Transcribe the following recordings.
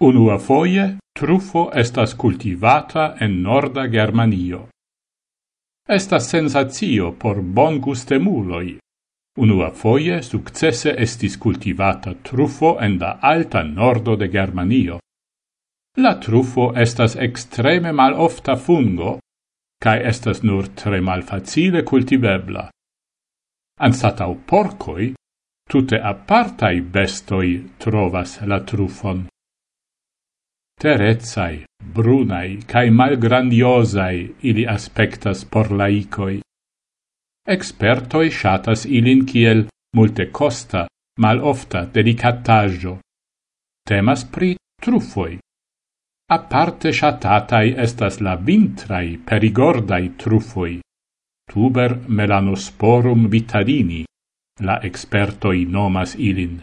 Unua foie truffo estas cultivata en norda Germanio. Estas sensazio por bon gustemuloi. Unua foie successe estis cultivata truffo en la alta nordo de Germanio. La truffo estas extreme malofta fungo, cae estas nur tre malfacile cultivebla. Anstatau porcoi, tute apartai bestoi trovas la trufon. Terezai, brunai, cae malgrandiosai ili aspectas por laicoi. Expertoi shatas ilin kiel multe costa, mal ofta delicataggio. Temas pri trufoi. Aparte shatatai estas la vintrai perigordai trufoi. tuber melanosporum vitadini, la expertoi nomas ilin.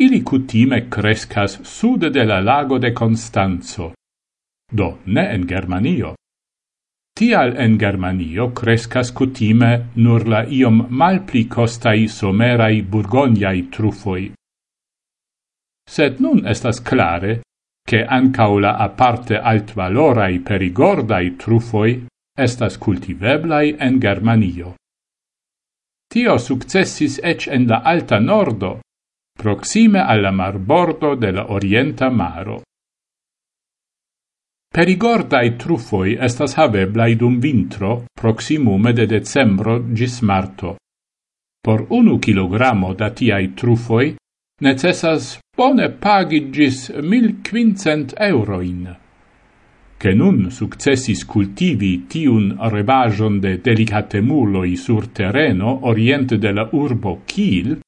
Ili cutime crescas sude de la lago de Constanzo, do ne en Germanio. Tial en Germanio crescas cutime nur la iom malpli costai somerai burgoniai trufoi. Sed nun estas clare, che ancau la aparte altvalorai perigordai trufoi estas cultiveblai en Germanio. Tio successis ec en la alta nordo, proxime alla marbordo de la Orienta Maro. Perigordai truffoi estas haveblai dum vintro, proximume de decembro gis marto. Por unu kilogramo da tiai truffoi necessas bone pagi gis mil quincent euroin. Che nun successis cultivi tiun rebagion de delicatemuloi sur terreno oriente de la urbo Kiel,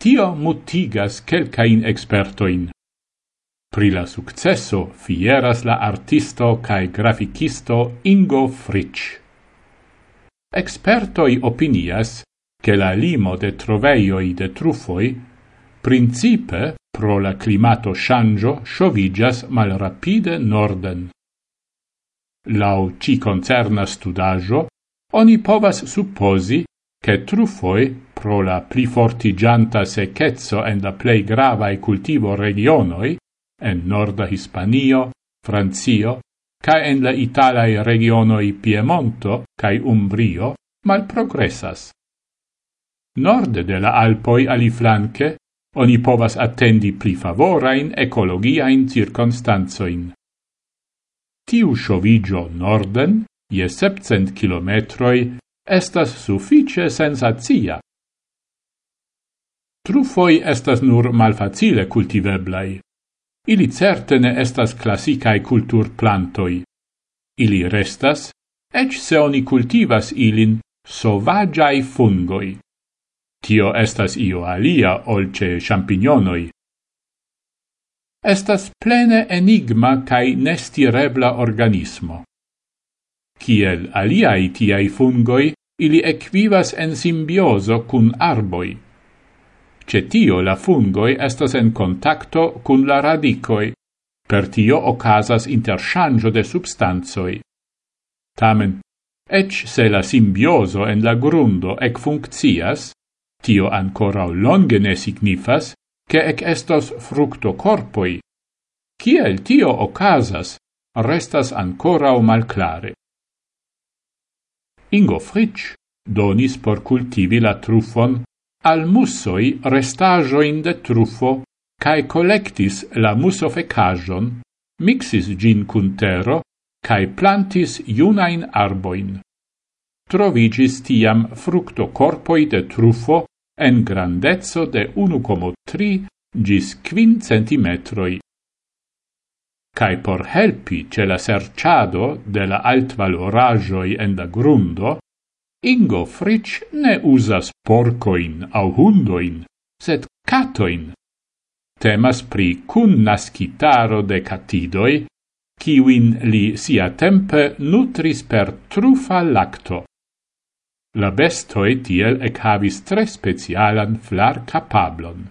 Tio mutigas quelcain expertoin. Pri la successo fieras la artisto cae graficisto Ingo Fritsch. Expertoi opinias che la limo de troveioi de trufoi principe pro la climato shangio shovigas malrapide norden. Lau ci concerna studajo, oni povas supposi che truffoi, pro la plifortigianta secchezzo en la plei gravae cultivo regionoi, en norda Hispanio, Francio, ca en la Italae regionoi Piemonto cae Umbrio, mal progressas. Norde de la Alpoi aliflanque, oni povas attendi pli favorain ecologiain circonstanzoin. Tiu sciovigio norden, je 700 kilometroi estas suffice sensatia. Truffoi estas nur malfacile cultiveblai. Ili certe ne estas classicae cultur plantoi. Ili restas, ec se oni cultivas ilin, sovagiai fungoi. Tio estas io alia olce champignonoi. Estas plene enigma cae nestirebla organismo. Ciel aliai tiai fungoi, ili equivas en simbioso cun arboi. Cetio la fungoi estas en contacto cun la radicoi, per tio ocasas interchangio de substanzoi. Tamen, ec se la simbioso en la grundo ec funccias, tio ancora longe ne signifas, che ec estos fructo corpoi. Ciel tio ocasas, restas ancora o malclare. Ingo Fritsch donis por cultivi la truffon al mussoi restajoin de truffo cae collectis la mussofecajon, mixis gin cun tero, cae plantis iunain arboin. Trovigis tiam fructo corpoi de truffo en grandezzo de 1,3 gis 5 centimetroi cae por helpi ce la serciado de la alt valorajoi en la grundo, Ingo Fritsch ne usas porcoin au hundoin, sed catoin. Temas pri cun nascitaro de catidoi, kiwin li sia tempe nutris per trufa lacto. La bestoi tiel ec havis tre specialan flar capablon.